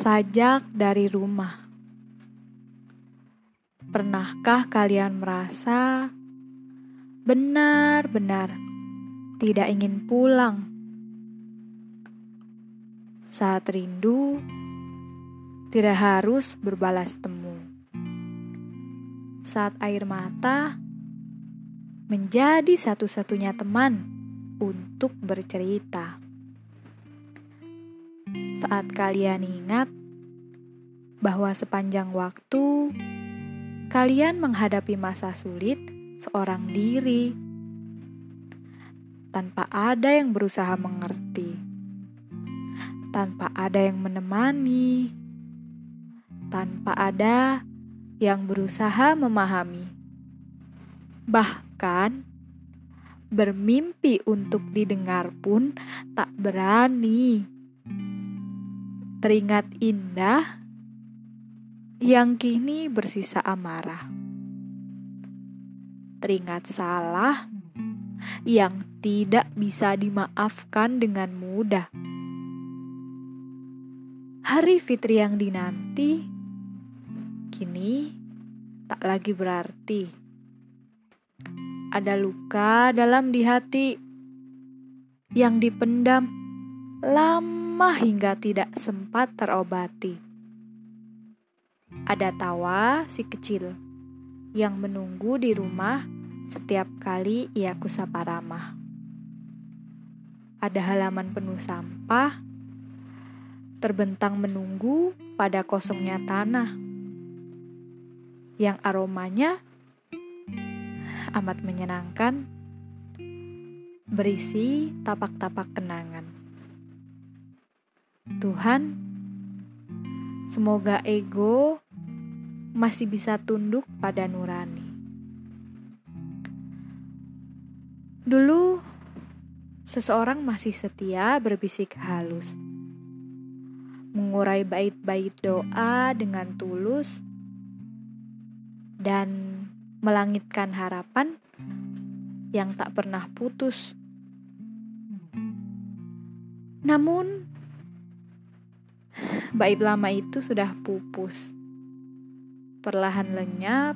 Sajak dari rumah. Pernahkah kalian merasa benar-benar tidak ingin pulang? Saat rindu, tidak harus berbalas temu. Saat air mata menjadi satu-satunya teman untuk bercerita. Saat kalian ingat bahwa sepanjang waktu kalian menghadapi masa sulit seorang diri tanpa ada yang berusaha mengerti, tanpa ada yang menemani, tanpa ada yang berusaha memahami. Bahkan bermimpi untuk didengar pun tak berani. Teringat indah yang kini bersisa amarah. Teringat salah yang tidak bisa dimaafkan dengan mudah. Hari Fitri yang dinanti kini tak lagi berarti ada luka dalam di hati yang dipendam lama hingga tidak sempat terobati. Ada tawa si kecil yang menunggu di rumah setiap kali ia kusapa ramah. Ada halaman penuh sampah terbentang menunggu pada kosongnya tanah yang aromanya amat menyenangkan, berisi tapak-tapak kenangan. Tuhan, semoga ego masih bisa tunduk pada nurani. Dulu, seseorang masih setia berbisik halus, mengurai bait-bait doa dengan tulus, dan melangitkan harapan yang tak pernah putus. Namun, bait lama itu sudah pupus, perlahan lenyap,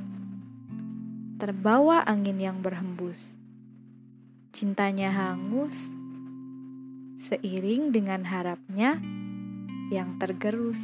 terbawa angin yang berhembus. Cintanya hangus, seiring dengan harapnya yang tergerus.